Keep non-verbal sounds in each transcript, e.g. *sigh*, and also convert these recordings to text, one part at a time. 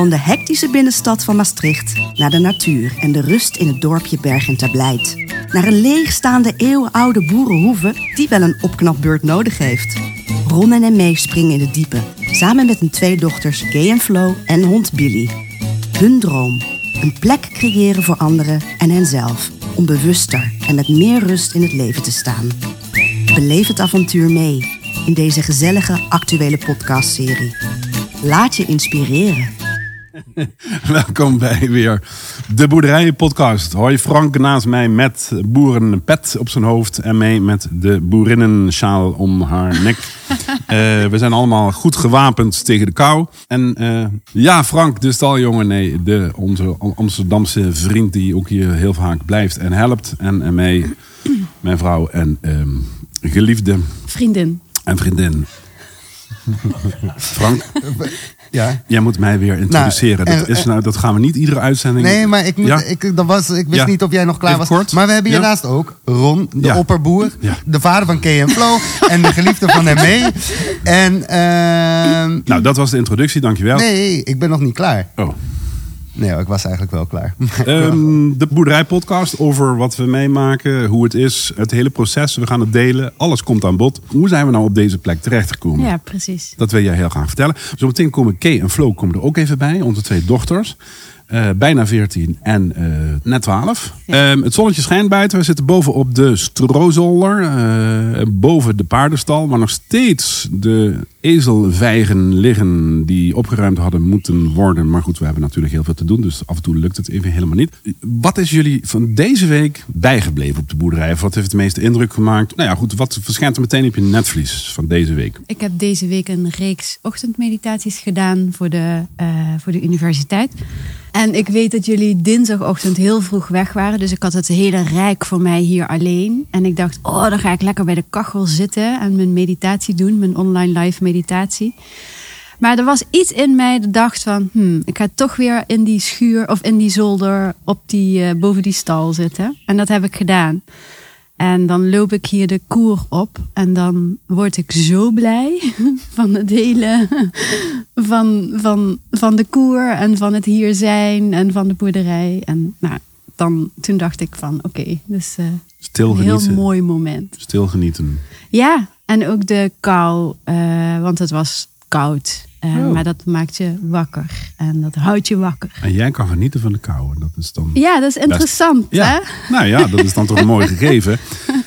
Van de hectische binnenstad van Maastricht naar de natuur en de rust in het dorpje Bergen ter. Naar een leegstaande eeuwenoude boerenhoeve die wel een opknapbeurt nodig heeft. Ron en Mee springen in het diepe, samen met hun twee dochters Gay en Flo en hond Billy. Hun droom, een plek creëren voor anderen en henzelf, om bewuster en met meer rust in het leven te staan. Beleef het avontuur mee in deze gezellige actuele podcastserie. Laat je inspireren. *laughs* Welkom bij weer de Boerderijen Podcast. Hoi Frank naast mij met boerenpet op zijn hoofd en mee met de boerinnensjaal om haar nek. *laughs* Eh, we zijn allemaal goed gewapend tegen de kou. En eh, ja, Frank, de staljongen, nee, de, onze Amsterdamse vriend die ook hier heel vaak blijft en helpt. En, en mij, mijn vrouw en ehm, geliefde Vriendin. en vriendin. *laughs* Frank, Ja. jij moet mij weer introduceren. Nou, dat, is nou, dat gaan we niet iedere uitzending. Nee, maar ik, moet, Ja? ik, dat was, ik wist Ja. niet of jij nog klaar Even was. kort. Maar we hebben hiernaast ook Ron, de opperboer. De vader van Flo. en de geliefde van hem mee. En ehm, Nou, dat was de introductie, dankjewel. nee, ik ben nog niet klaar. Oh. Nee, ik was eigenlijk wel klaar. *laughs* Ehm, de boerderijpodcast over wat we meemaken, hoe het is, het hele proces. We gaan het delen, alles komt aan bod. Hoe zijn we nou op deze plek terechtgekomen? Ja, precies. Dat wil jij heel graag vertellen. Zometeen komen Kay en Flo komen er ook even bij, onze twee dochters. Eh, bijna 14 en eh, net 12. Ehm, het zonnetje schijnt buiten. We zitten boven op de stroozolder. eh, boven de paardenstal. Waar nog steeds de ezelvijgen liggen. Die opgeruimd hadden moeten worden. Maar goed, we hebben natuurlijk heel veel te doen. Dus af en toe lukt het even helemaal niet. Wat is jullie van deze week bijgebleven op de boerderij? Wat heeft het meeste indruk gemaakt? Nou ja, goed. Wat verschijnt er meteen op je netvlies van deze week? Ik heb deze week een reeks ochtendmeditaties gedaan voor de, eh, voor de universiteit. En ik weet dat jullie dinsdagochtend heel vroeg weg waren. Dus ik had het hele rijk voor mij hier alleen. En ik dacht, oh, dan ga ik lekker bij de kachel zitten en mijn meditatie doen. Mijn online live meditatie. Maar er was iets in mij dat dacht van, hmm, ik ga toch weer in die schuur of in die zolder op die, eh, boven die stal zitten. En dat heb ik gedaan. En dan loop ik hier de koer op en dan word ik zo blij *laughs* van het hele, *laughs* van, van, van de koer en van het hier zijn en van de boerderij. En nou, dan, toen dacht ik van oké, dus eh, Stil een heel mooi moment. Stil genieten. Ja, en ook de kou, eh, want het was koud. Eh, Oh. Maar dat maakt je wakker en dat houdt je wakker. En jij kan genieten van de kou. En Dat is dan. Ja, dat is interessant Ja. hè? Nou ja, dat is dan toch een *laughs* mooi gegeven.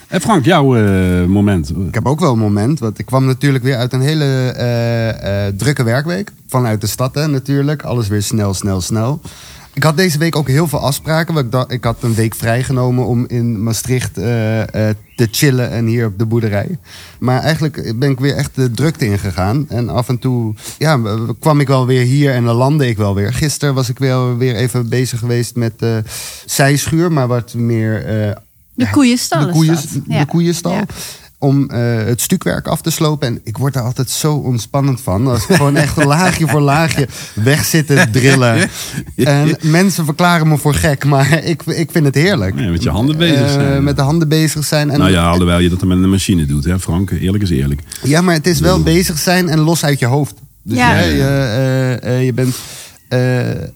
En Frank, jouw eh, moment. Ik heb ook wel een moment. Want ik kwam natuurlijk weer uit een hele eh, eh, drukke werkweek. Vanuit de stad hè, natuurlijk. Alles weer snel, snel, snel. Ik had deze week ook heel veel afspraken. Ik, dacht, ik had een week vrijgenomen om in Maastricht eh, eh, te chillen en hier op de boerderij. Maar eigenlijk ben ik weer echt de drukte ingegaan. En af en toe ja, kwam ik wel weer hier en dan landde ik wel weer. Gisteren was ik wel weer even bezig geweest met de zijschuur. Maar wat meer... De koeienstal de, koeien, de koeienstal. Ja. Om eh, het stukwerk af te slopen. En ik word daar altijd zo ontspannend van. Als ik gewoon echt laagje voor laagje weg zit te drillen. *laughs* En mensen verklaren me voor gek. Maar ik, ik vind het heerlijk. Nee, met je handen bezig Eh, zijn. met de handen bezig zijn. En, nou ja, alhoewel je dat dan met een machine doet, hè Frank? Eerlijk is eerlijk. Ja, maar het is wel bezig zijn en los uit je hoofd. Dus Ja. hè, je, eh, eh, je bent... eh,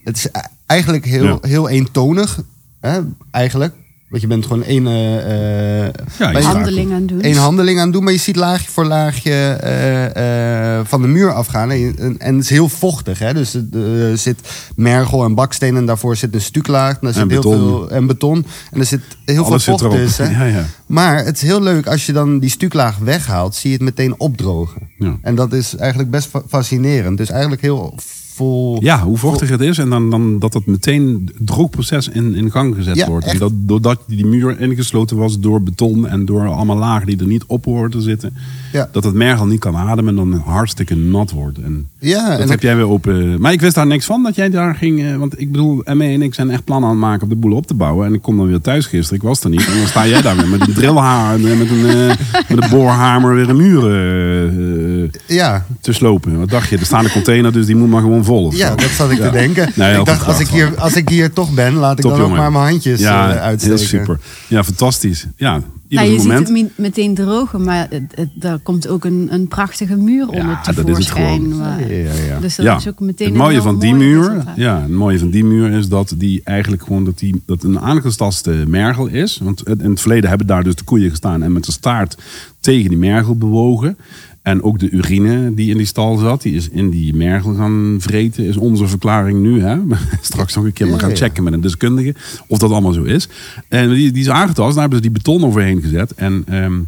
het is e- eigenlijk heel, Ja. heel eentonig. Hè, eigenlijk. Want je bent gewoon één... eh, eh, Ja, je handeling aan doen. één handeling aan doen, maar je ziet laagje voor laagje eh, eh, van de muur afgaan. En, je- en, en het is heel vochtig, hè? dus er eh, zit mergel en baksteen en daarvoor zit een stuklaag. En, er zit En heel beton. veel, en beton. En er zit heel Alles veel vocht tussen. *laughs* Ja, ja. Maar het is heel leuk als je dan die stuklaag weghaalt, zie je het meteen opdrogen. Ja. En dat is eigenlijk best fa- fascinerend. Dus eigenlijk heel vol. Ja, hoe vochtig het is en dan, dan dat het meteen het droogproces in, in gang gezet Ja, wordt. En dat, doordat die muur ingesloten was door beton en door allemaal lagen die er niet op horen te zitten, Ja. dat het mergel niet kan ademen en dan hartstikke nat wordt. En Ja, dat en heb jij weer open. Maar ik wist daar niks van dat jij daar ging. eh, Want ik bedoel, Emme en ik zijn echt plannen aan het maken om de boel op te bouwen. En ik kom dan weer thuis gisteren. Ik was er niet. En dan sta jij daar weer met een drillhaar, en met een, eh, met een boorhamer weer een muur eh, te, Ja, te slopen. Wat dacht je? Er staat een container, dus die moet maar gewoon vol. Ja zo. dat zat ik te denken. Nee, ik dacht, als ik, hier, als ik hier toch ben, laat ik Top, dan ook jongen. maar mijn handjes ja, eh, uitsteken. heel super. Ja, fantastisch. Ja, ieder Nou, je moment. ziet het me- meteen drogen, maar het, het, er komt ook een, een prachtige muur Ja, onder dat is het tevoorschijn. gewoon. waar- Ja, ja, ja. Dus dat ja, is ook meteen het een mooie van die muur, resultaat. ja, het mooie van die muur is dat die eigenlijk gewoon dat die dat een aangetaste mergel is. Want in het verleden hebben daar dus de koeien gestaan en met de staart tegen die mergel bewogen. En ook de urine die in die stal zat, die is in die mergel gaan vreten, is onze verklaring nu. Hè? *laughs* Straks nog een keer maar gaan checken met een deskundige of dat allemaal zo is. En die, die is aangetast, daar hebben ze die beton overheen gezet. En, ehm,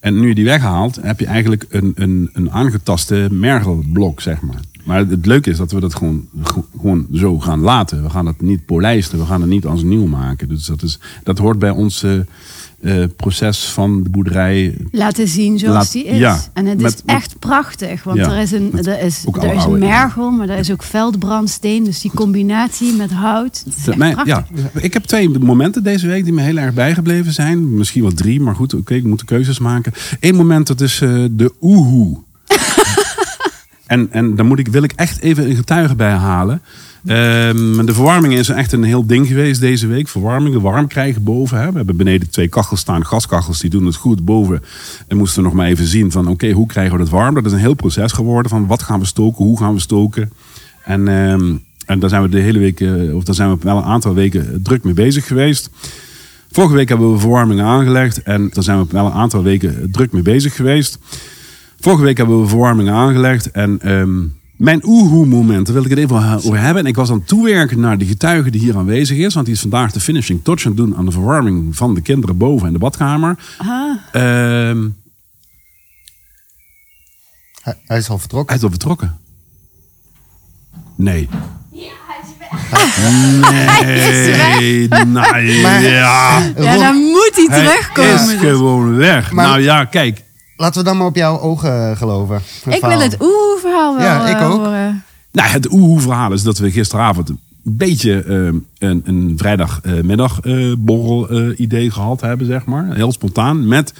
en nu je die weghaalt, heb je eigenlijk een, een, een aangetaste mergelblok, zeg maar. Maar het, leuke is dat we dat gewoon, gewoon zo gaan laten. We gaan het niet polijsten, we gaan het niet als nieuw maken. Dus dat, is, dat hoort bij ons eh, eh, proces van de boerderij. Laten zien zoals Laat- die is. ja, en het met- is echt prachtig. Want Ja, er is een, er is, er is een mergel, maar er is ook veldbrandsteen. Dus die combinatie met hout. Mijn- prachtig. ja, ik heb twee momenten deze week die me heel erg bijgebleven zijn. Misschien wel drie, maar goed, oké, ik moet de keuzes maken. Eén moment, dat is eh, de oehoe. En en daar moet ik, wil ik echt even een getuige bij halen. Ehm, de verwarming is echt een heel ding geweest deze week. Verwarming, warm krijgen boven. Hè. We hebben beneden twee kachels staan, gaskachels, die doen het goed boven. En moesten nog maar even zien van, oké, hoe krijgen we dat warm? Dat is een heel proces geworden van, wat gaan we stoken, hoe gaan we stoken? En, ehm, en daar zijn we de hele week, eh, of daar zijn we wel een aantal weken druk mee bezig geweest. Vorige week hebben we verwarming aangelegd en daar zijn we wel een aantal weken druk mee bezig geweest. Vorige week hebben we verwarming aangelegd en ehm, mijn oehoe-moment, daar wil ik het even over hebben. En ik was aan het toewerken naar de getuige die hier aanwezig is, want die is vandaag de finishing touch aan het doen aan de verwarming van de kinderen boven in de badkamer. Ah, Ehm, Hij, hij is al vertrokken. hij is al vertrokken. Nee. Nee, nee, Maar- ja. ja, dan moet hij Hij terugkomen. is gewoon weg. Maar- nou ja, kijk. Laten we dan maar op jouw ogen geloven. Het Ik wil het oeh-verhaal wel Ja, ik eh, ook. horen. Nou, het oehoe-verhaal is dat we gisteravond een beetje eh, een, een vrijdagmiddag eh borrel eh, idee gehad hebben, zeg maar. Heel spontaan. Met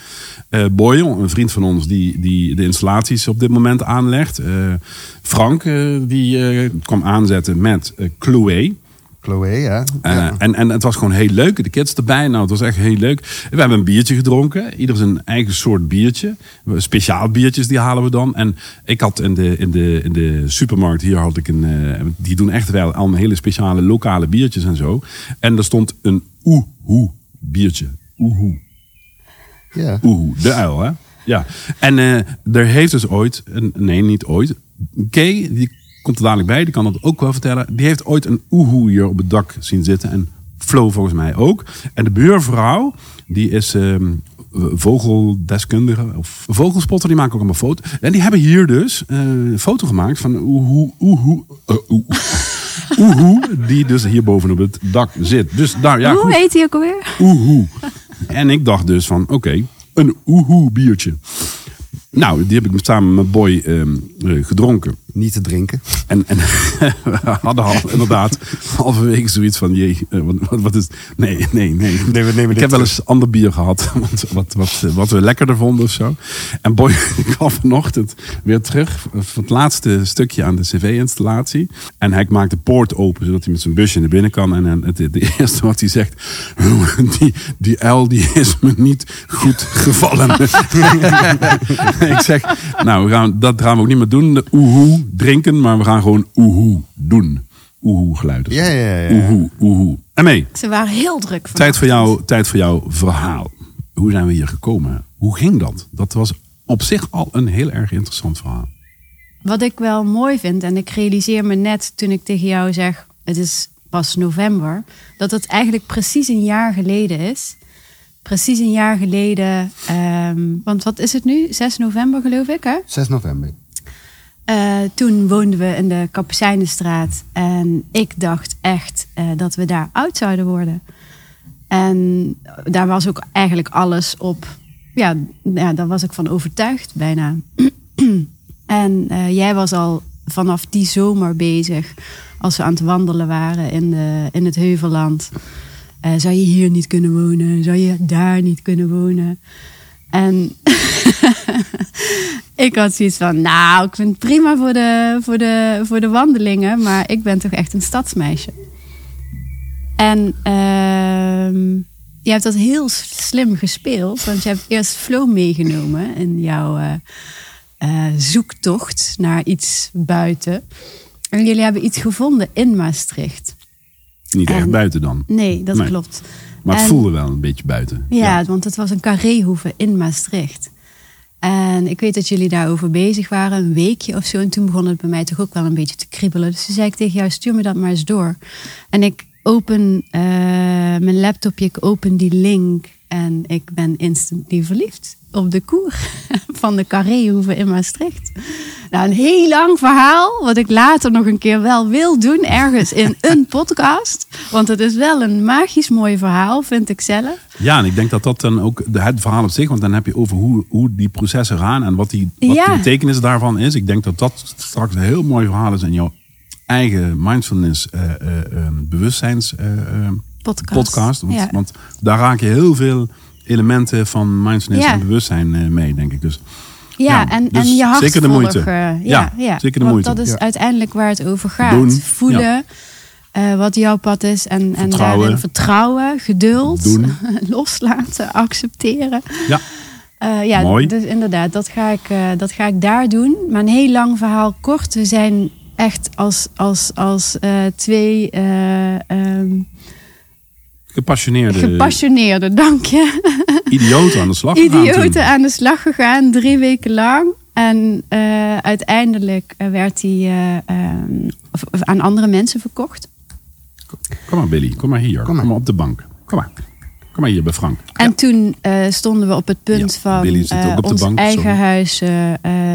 eh Boyle, een vriend van ons die, die de installaties op dit moment aanlegt. Eh, Frank, eh, die eh, kwam aanzetten met eh Chloe. Chloe, ja. Eh, ja. en, en het was gewoon heel leuk. De kids erbij. Nou, het was echt heel leuk. We hebben een biertje gedronken. Ieder zijn eigen soort biertje. Speciaal biertjes, die halen we dan. En ik had in de, in de, in de supermarkt hier had ik een. eh, die doen echt wel allemaal hele speciale lokale biertjes en zo. En er stond een oehoe biertje. Oehoe. ja. Oehoe, de uil, hè? Ja. En eh, er heeft dus ooit, een, nee, niet ooit. Kay, die komt er dadelijk bij, die kan dat ook wel vertellen. Die heeft ooit een oehoe hier op het dak zien zitten. En Flo volgens mij ook. En de buurvrouw, die is ehm, vogeldeskundige of vogelspotter, die maken ook allemaal foto. En die hebben hier dus eh, een foto gemaakt van oehoe, oehoe, eh, oehoe, *laughs* oehoe, die dus hier boven op het dak zit. Dus daar, ja, Hoe goed. heet hij ook alweer? Oehoe. En ik dacht dus van, oké, een oehoe biertje. Nou, die heb ik samen met Boy ehm, eh, gedronken. Niet te drinken. En, en *laughs* we hadden al inderdaad halverwege zoiiets van, jee, eh, wat, wat, is... Nee, nee, nee. Nee, we nemen ik dit heb wel eens ander bier gehad, *laughs* wat, wat, wat, wat we lekkerder vonden of zo. En Boy *laughs* kwam vanochtend weer terug voor het laatste stukje aan de cv-installatie. En hij maakt de poort open, zodat hij met zijn busje naar binnen kan. En, en het, het eerste wat hij zegt, die, die uil die is me niet goed gevallen. ik zeg, nou, we gaan, dat gaan we ook niet meer doen, de oehoe drinken, maar we gaan gewoon oehoe doen. Oehoe geluiden. Ja, ja, ja. Oehoe, oehoe. En mee, Ze waren heel druk. tijd voor, jou, tijd voor jouw verhaal. Hoe zijn we hier gekomen? Hoe ging dat? Dat was op zich al een heel erg interessant verhaal. Wat ik wel mooi vind, en ik realiseer me net toen ik tegen jou zeg, het is pas november, dat het eigenlijk precies een jaar geleden is. Precies een jaar geleden, ehm, want wat is het nu? 6 november geloof ik, hè? 6 november. Eh, toen woonden we in de Kapucijnenstraat. En ik dacht echt eh, dat we daar oud zouden worden. En daar was ook eigenlijk alles op. Ja, ja daar was ik van overtuigd bijna. *clears throat* en eh, jij was al vanaf die zomer bezig. Als we aan het wandelen waren in, de, in het Heuvelland. Zou je hier niet kunnen wonen? Zou je daar niet kunnen wonen? En *laughs* ik had zoiets van, nou, ik vind het prima voor de, voor, de, voor de wandelingen, maar ik ben toch echt een stadsmeisje. En ehm, je hebt dat heel slim gespeeld, want je hebt eerst Flo meegenomen in jouw eh, eh, zoektocht naar iets buiten. En jullie hebben iets gevonden in Maastricht. Niet En- echt buiten dan. Nee, dat Nee. klopt. Maar het En- voelde wel een beetje buiten. Ja, want het was een carréhoeve in Maastricht. En ik weet dat jullie daarover bezig waren, een weekje of zo. En toen begon het bij mij toch ook wel een beetje te kriebelen. Dus toen zei ik tegen jou, stuur me dat maar eens door. En ik open eh, mijn laptopje, ik open die link. En ik ben instantly verliefd op de koer *laughs* van de carréhoeve in Maastricht. Nou, een heel lang verhaal, wat ik later nog een keer wel wil doen, ergens in *laughs* een podcast. Want het is wel een magisch mooi verhaal, vind ik zelf. Ja, en ik denk dat dat dan ook het verhaal op zich, want dan heb je over hoe, hoe die processen gaan en wat, die, wat Ja. de betekenis daarvan is. Ik denk dat dat straks een heel mooi verhaal is in jouw eigen mindfulness eh, bewustzijns eh, eh, Podcast. podcast. Want, Ja. want daar raak je heel veel elementen van mindfulness Ja. en bewustzijn eh, mee, denk ik. Dus Ja, Ja, en, dus en je hart zeker de moeite. volgen. Ja, Ja, ja, zeker de Want moeite. dat is Ja. uiteindelijk waar het over gaat. Doen. Voelen eh, wat jouw pad is. En, en Vertrouwen. daarin vertrouwen, geduld, Doen. *laughs* loslaten, accepteren. ja, Eh, ja, Mooi. dus inderdaad, dat ga, ik, eh, dat ga ik daar doen. Maar een heel lang verhaal kort. We zijn echt als, als, als eh, twee eh, ehm, gepassioneerde gepassioneerde, dank je, idioten aan de slag gegaan toen. idioten aan de slag gegaan, drie weken lang. En eh, uiteindelijk eh, werd hij eh, ehm, aan andere mensen verkocht. Kom maar Billy, kom maar hier. Kom maar. maar, op de bank. Kom maar. Kom maar hier bij Frank. En toen eh, stonden we op het punt Ja, van Billy zit ook op de ons bank, eigen sorry. huis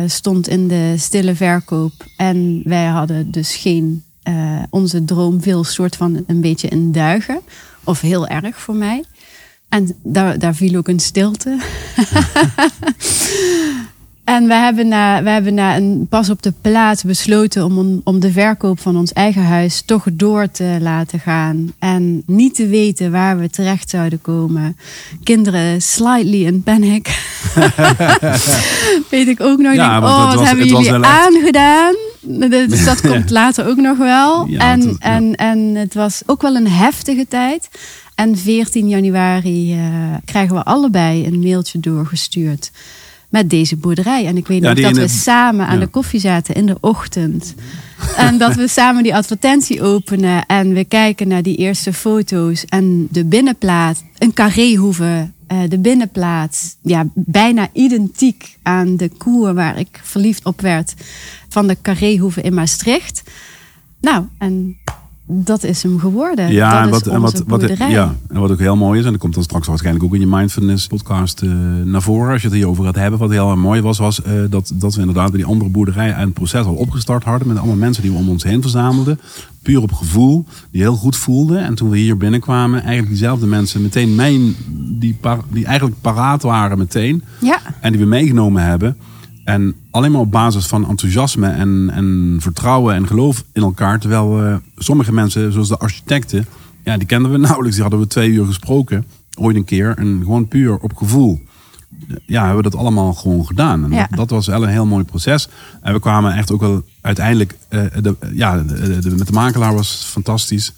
stond in de stille verkoop. En wij hadden dus geen, eh, onze droom viel soort van een beetje in duigen. Of heel erg voor mij. En daar, daar viel ook een stilte. *laughs* En we hebben na, we hebben na een pas op de plaats besloten om, om de verkoop van ons eigen huis toch door te laten gaan. En niet te weten waar we terecht zouden komen. Kinderen slightly in panic. *laughs* Weet ik ook nog Ja, niet. Oh, wat hebben jullie aangedaan? Dus dat *laughs* komt later ook nog wel. Ja, en, ja. en, en het was ook wel een heftige tijd. En 14 januari eh, krijgen we allebei een mailtje doorgestuurd met deze boerderij. En ik weet nog dat we het- samen aan de koffie zaten in de ochtend. En dat we samen die advertentie openen en we kijken naar die eerste foto's. En de binnenplaats, een carréhoeve, eh, de binnenplaats, ja, bijna identiek aan de koer waar ik verliefd op werd van de carréhoeve in Maastricht. Nou, en dat is hem geworden. Ja, dat en is wat, en wat, wat, boerderij. ja, en wat ook heel mooi is, en dat komt dan straks waarschijnlijk ook in je mindfulness podcast eh, naar voren, als je het hierover gaat hebben. Wat heel mooi was, was eh, dat, dat we inderdaad bij die andere boerderij een proces al opgestart hadden met allemaal mensen die we om ons heen verzamelden. Puur op gevoel, die heel goed voelden. En toen we hier binnenkwamen, eigenlijk diezelfde mensen meteen mee, die, par- die eigenlijk paraat waren meteen. Ja. En die we meegenomen hebben. En alleen maar op basis van enthousiasme en, en vertrouwen en geloof in elkaar. Terwijl we sommige mensen, zoals de architecten, ja, die kenden we *laughs* nauwelijks. Die hadden we twee uur gesproken, ooit een keer. En gewoon puur op gevoel. Ja, hebben we dat allemaal gewoon gedaan. En Ja. dat, dat was wel een heel mooi proces. En we kwamen echt ook wel uiteindelijk, eh, de, ja, de, de- met de makelaar was fantastisch.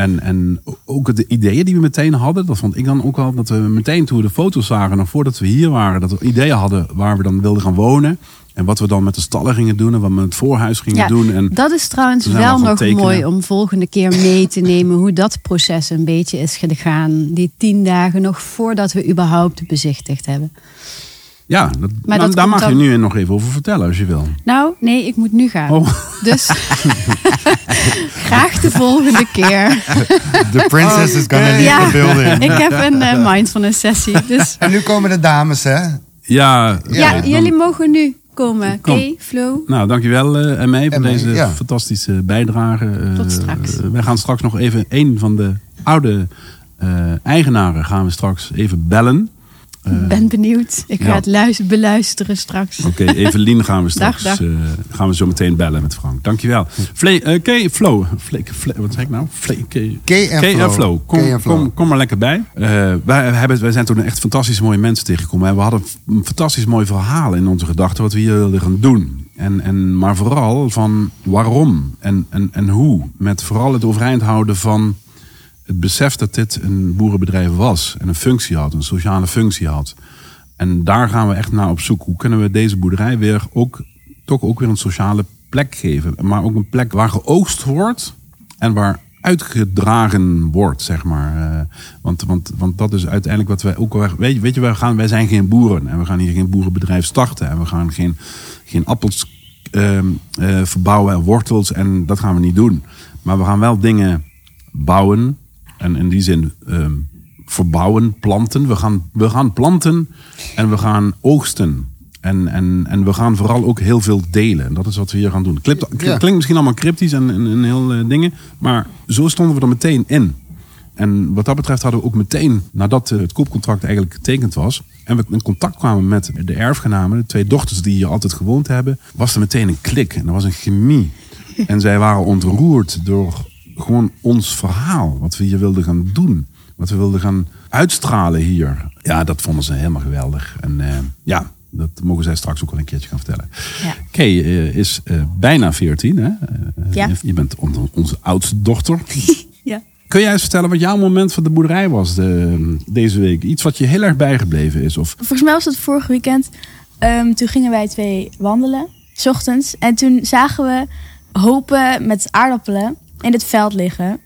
En, en ook de ideeën die we meteen hadden, dat vond ik dan ook wel dat we meteen toen we de foto's zagen, nog voordat we hier waren, dat we ideeën hadden waar we dan wilden gaan wonen. En wat we dan met de stallen gingen doen en wat we met het voorhuis gingen Ja, doen. En dat is trouwens wel al nog tekenen. mooi om volgende keer mee te nemen hoe dat proces een beetje is gegaan. Die tien dagen nog voordat we überhaupt bezichtigd hebben. Ja, dat, nou, dat daar mag je nu nog even over vertellen als je wil. Nou, nee, ik moet nu gaan. Oh. Dus *laughs* graag de volgende keer. *laughs* The princess is gonna leave Ja, the building. ik heb een eh, mindfulness sessie. Dus *laughs* En nu komen de dames, hè? Ja, ja, dan- jullie mogen nu komen. Kom. Oké, Flo? Nou, dankjewel eh en mij voor deze ja. fantastische bijdrage. Eh, Tot straks. eh, wij gaan straks nog even een van de oude eh, eigenaren gaan we straks even bellen. Ik ben benieuwd. Ik ga ja. het luisteren, beluisteren straks. Oké, Evelien gaan we *laughs* straks Dag, dag. eh, gaan we zo meteen bellen met Frank. Dankjewel. Vle, eh, Kay, Flo. Vle, Vle- wat zeg ik nou? Vle, Kay en Kay Flo. Flo. Kom, Kay en Flo. Kom, kom maar lekker bij. Eh, wij, hebben, wij zijn toen echt fantastisch mooie mensen tegengekomen. En we hadden een fantastisch mooi verhaal in onze gedachten wat we hier wilden gaan doen. En, en, maar vooral van waarom en, en, en hoe. Met vooral het overeind houden van het besef dat dit een boerenbedrijf was. En een functie had, een sociale functie had. En daar gaan we echt naar op zoek. Hoe kunnen we deze boerderij weer ook, toch ook weer een sociale plek geven. Maar ook een plek waar geoogst wordt en waar uitgedragen wordt, zeg maar. Eh, want, want, want dat is uiteindelijk wat wij ook. Weet, weet je, wij, gaan, wij zijn geen boeren. En we gaan hier geen boerenbedrijf starten. En we gaan geen, geen appels ehm, eh, verbouwen en wortels. En dat gaan we niet doen. Maar we gaan wel dingen bouwen. En in die zin ehm, verbouwen, planten. We gaan, we gaan planten en we gaan oogsten. En, en, en we gaan vooral ook heel veel delen. En dat is wat we hier gaan doen. Klipt, Ja. Klinkt misschien allemaal cryptisch en, en, en heel eh, dingen. Maar zo stonden we er meteen in. En wat dat betreft hadden we ook meteen, nadat eh, het koopcontract eigenlijk getekend was. En we in contact kwamen met de erfgenamen, de twee dochters die hier altijd gewoond hebben. Was er meteen een klik en er was een chemie. En zij waren ontroerd door gewoon ons verhaal. Wat we hier wilden gaan doen. Wat we wilden gaan uitstralen hier. Ja, dat vonden ze helemaal geweldig. En eh, ja, dat mogen zij straks ook wel een keertje gaan vertellen. Ja. Kay eh, is eh, bijna 14. Hè? Ja. je- bent on- onze oudste dochter. *laughs* Ja. Kun jij eens vertellen wat jouw moment van de boerderij was de, deze week? Iets wat je heel erg bijgebleven is? Of, Volgens mij was het vorig weekend. Ehm, toen gingen wij twee wandelen, s ochtends. En toen zagen we hopen met aardappelen in het veld liggen.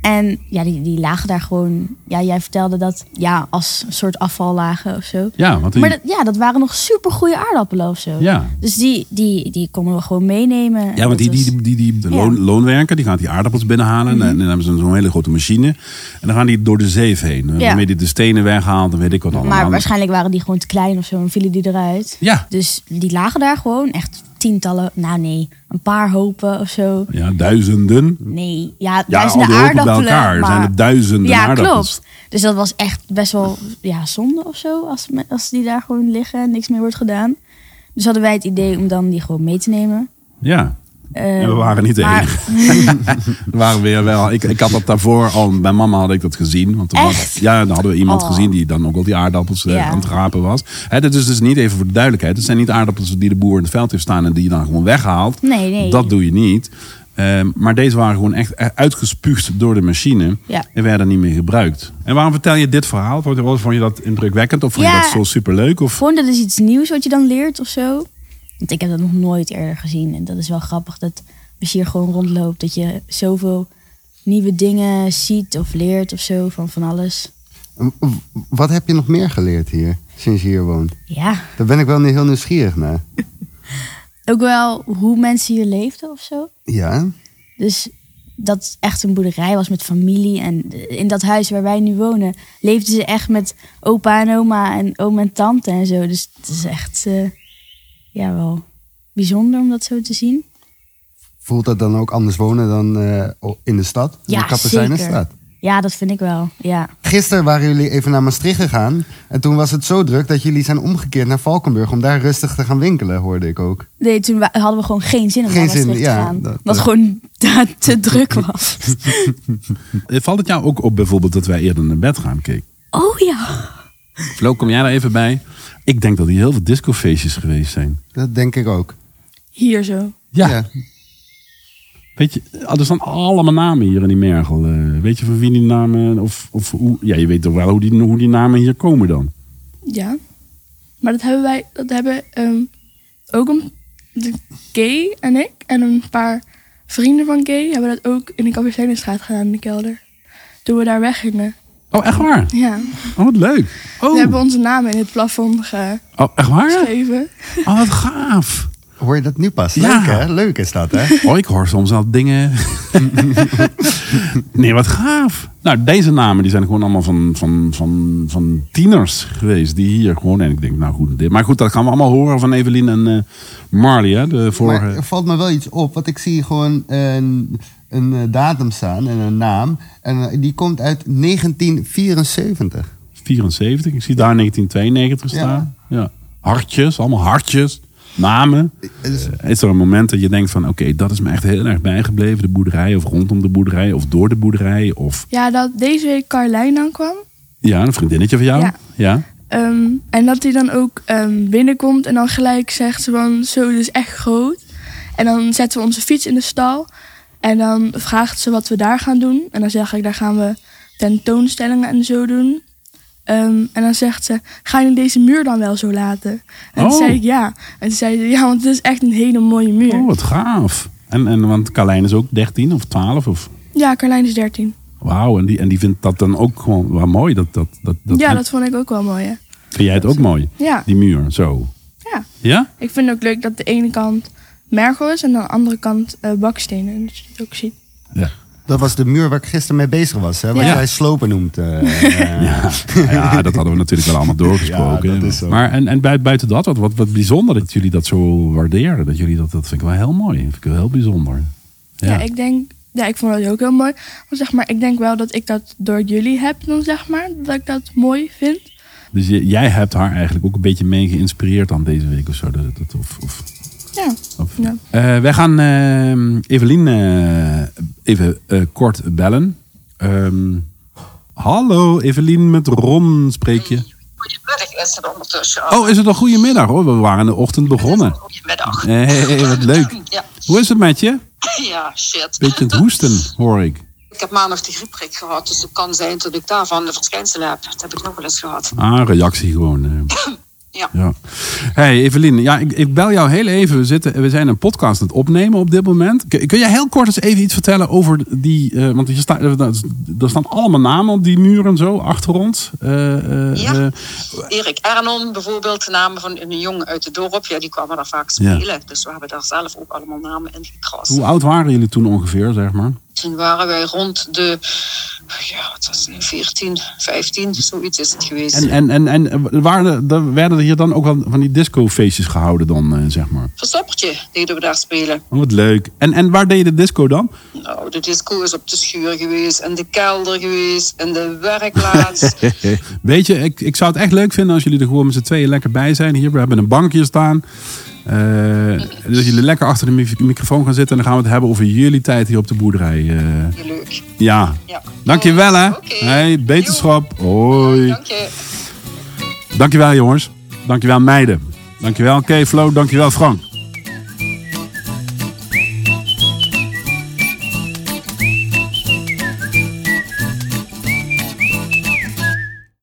En ja, die, die lagen daar gewoon. Ja, jij vertelde dat ja, als een soort afval lagen of zo. ja, want die- Maar dat, ja, dat waren nog super goede aardappelen of zo. ja. Dus die, die, die konden we gewoon meenemen. Ja, want die, die, die, die, de Ja. loon, loonwerker die gaat die aardappels binnenhalen. Mhm. En dan hebben ze zo'n hele grote machine. En dan gaan die door de zeef heen. Ja. Waarmee die de stenen weghaalt en weet ik wat allemaal. maar waarschijnlijk waren die gewoon te klein of zo en vielen die eruit. Ja, Dus die lagen daar gewoon echt tientallen, nou nee, een paar hopen of zo. ja, duizenden. Nee, ja, Ja, al duizenden die hopen bij aardappelen. elkaar maar- zijn er duizenden ja, aardappels. klopt. Dus dat was echt best wel ja, zonde of zo, als, als die daar gewoon liggen en niks meer wordt gedaan. Dus hadden wij het idee om dan die gewoon mee te nemen. Ja, En we waren niet maar- enige. *laughs* We waren weer wel. Ik, ik had dat daarvoor al. Bij mama had ik dat gezien. Want toen was- ja, dan hadden we iemand Oh. gezien die dan ook al die aardappels eh, Ja. aan het rapen was. Hè, dat is dus niet even voor de duidelijkheid. Het zijn niet aardappels die de boer in het veld heeft staan en die je dan gewoon weghaalt. Nee, nee. Dat doe je niet. Ehm, maar deze waren gewoon echt uitgespuugd door de machine. Ja. En werden niet meer gebruikt. En waarom vertel je dit verhaal? Vond je, vond je dat indrukwekkend? Of vond je Ja. dat zo superleuk? Of... Gewoon dat is iets nieuws wat je dan leert of zo. Want ik heb dat nog nooit eerder gezien. En dat is wel grappig dat als je hier gewoon rondloopt, dat je zoveel nieuwe dingen ziet of leert of zo van van alles. Wat heb je nog meer geleerd hier, sinds je hier woont? Ja, Daar ben ik wel heel nieuwsgierig naar. *laughs* ook wel hoe mensen hier leefden of zo. Ja? Dus dat echt een boerderij was met familie. En in dat huis waar wij nu wonen, leefden ze echt met opa en oma en oom en tante en zo. Dus het is echt eh, ja, wel bijzonder om dat zo te zien. Voelt dat dan ook anders wonen dan eh, in de stad? Ja, in. Ja, dat vind ik wel. Ja. Gisteren waren jullie even naar Maastricht gegaan. En toen was het zo druk dat jullie zijn omgekeerd naar Valkenburg. Om daar rustig te gaan winkelen, hoorde ik ook. Nee, toen hadden we gewoon geen zin om Geen naar zin, Maastricht ja, te gaan. dat- Wat dat- gewoon te, te druk was. *laughs* *laughs* Eh, Valt het jou ook op bijvoorbeeld dat wij eerder naar bed gaan? Kijk. Oh ja. Flo, kom jij daar even bij? Ik denk dat hier heel veel discofeestjes geweest zijn. Dat denk ik ook. Hier zo. Ja. Weet je, ah, er staan allemaal namen hier in die Mergel. Eh, weet je van wie die namen, of, of hoe, ja, je weet toch wel hoe die, hoe die namen hier komen dan? Ja. Maar dat hebben wij, dat hebben ehm, ook een, de Gay en ik en een paar vrienden van Gay hebben dat ook in de Kapucijnenstraat gedaan in de kelder. Toen we daar weggingen. Oh, echt waar? Ja. Oh, wat leuk. Oh, We hebben onze namen in het plafond oh echt waar? geschreven. Oh, wat gaaf. Hoor je dat nu pas? Ja. Leuk hè? Leuk is dat hè? Oh, ik hoor soms al dingen. *laughs* nee, wat gaaf. Nou, deze namen die zijn gewoon allemaal van, van, van, van tieners geweest. Die hier gewoon. En ik denk, nou goed. dit- Maar goed, dat gaan we allemaal horen van Evelien en eh Marley, hè, de vorige. Maar er valt me wel iets op. Want ik zie gewoon een, een eh, datum staan en een naam. En eh, die komt uit 1974. 74. Ik zie daar 1992 staan. Ja. Hartjes, allemaal hartjes. Namen. Dus- Eh, Is er een moment dat je denkt van... Oké, dat is me echt heel erg bijgebleven. De boerderij of rondom de boerderij. Of door de boerderij. Of Ja, dat deze week Carlijn aankwam. ja, een vriendinnetje van jou. Ja. ja. Ehm, en dat hij dan ook ehm, binnenkomt en dan gelijk zegt ze van zo, dit is echt groot. En dan zetten we onze fiets in de stal. En dan vraagt ze wat we daar gaan doen. En dan zeg ik, daar gaan we tentoonstellingen en zo doen. Ehm, en dan zegt ze, ga je deze muur dan wel zo laten? En Oh. toen zei ik ja. En toen zei ze, ja, want het is echt een hele mooie muur. Oh, wat gaaf. En, en want Carlijn is ook 13 of 12 of... Ja, Carlijn is 13. Wauw, en die, en die vindt dat dan ook gewoon wel mooi. Dat, dat, dat, dat, ja, dat vond ik ook wel mooi. Hè? Vind jij het ook mooi? Ja, Die muur, zo. ja. Ja? Ik vind het ook leuk dat de ene kant mergel is en aan de andere kant eh, bakstenen. En dat je het ook ziet. Ja. Dat was de muur waar ik gisteren mee bezig was. Hè? Wat Ja. jij slopen noemt. eh, *laughs* eh. Ja. ja, dat hadden we natuurlijk wel allemaal doorgesproken. Ja, dat is zo. Maar en, en buiten, dat, wat, wat, wat bijzonder dat jullie dat zo waarderen. Dat jullie dat, dat vind ik wel heel mooi. Dat vind ik wel heel bijzonder. Ja. ik denk, ja, ik vond dat ook heel mooi. Maar zeg maar, ik denk wel dat ik dat door jullie heb dan zeg maar. Dat ik dat mooi vind. Dus je- jij hebt haar eigenlijk ook een beetje mee geïnspireerd dan deze week of zo. Dat, dat, of, of, Ja. of. Ja. Eh, wij gaan eh, Evelien eh, even eh, kort bellen. Ehm, hallo, Evelien met Ron spreek je. Goedemiddag is het ondertussen. Oh, is het al goedemiddag hoor. We waren in de ochtend begonnen. Goedemiddag. Hey, wat leuk. *laughs* Ja. Hoe is het met je? *laughs* ja, shit. Beetje aan het hoesten, hoor ik. Ik heb maandag de griepprik gehad, dus het kan zijn dat ik daarvan de verschijnselen heb. Dat heb ik nog wel eens gehad. Ah, reactie gewoon. *laughs* eh. Ja. ja. Hey Evelien, ja, ik, ik bel jou heel even. We, zitten, we zijn een podcast aan het opnemen op dit moment. Kun, kun jij heel kort eens even iets vertellen over die... eh, want je staat, er er staan allemaal namen op die muur en zo achter ons. Eh, eh, Ja. eh, Erik Ernon bijvoorbeeld, de naam van een jongen uit het dorp. Ja, die kwamen daar vaak Ja. spelen. Dus we hebben daar zelf ook allemaal namen in gekrast. hoe oud waren jullie toen ongeveer, zeg maar? Toen waren wij rond de, ja, wat was het, 14, 15, zoiets is het geweest. En, en, en, en waren er, werden er hier dan ook wel van die discofeestjes gehouden dan, eh, zeg maar? Verstoppertje deden we daar spelen. Oh, wat leuk. En, en waar deed je de disco dan? Nou, de disco is op de schuur geweest, en de kelder geweest, en de werkplaats. *laughs* Weet je, ik, ik zou het echt leuk vinden als jullie er gewoon met z'n tweeën lekker bij zijn. Hier, we hebben een bankje staan. Eh, dat jullie lekker achter de mi- microfoon gaan zitten. En dan gaan we het hebben over jullie tijd hier op de boerderij. Heel leuk. ja. Ja. Dankjewel hè. Hey, beterschap. Hoi. Dank je. Dankjewel jongens. Dankjewel meiden. Dankjewel Kay Flo. Dankjewel Frank.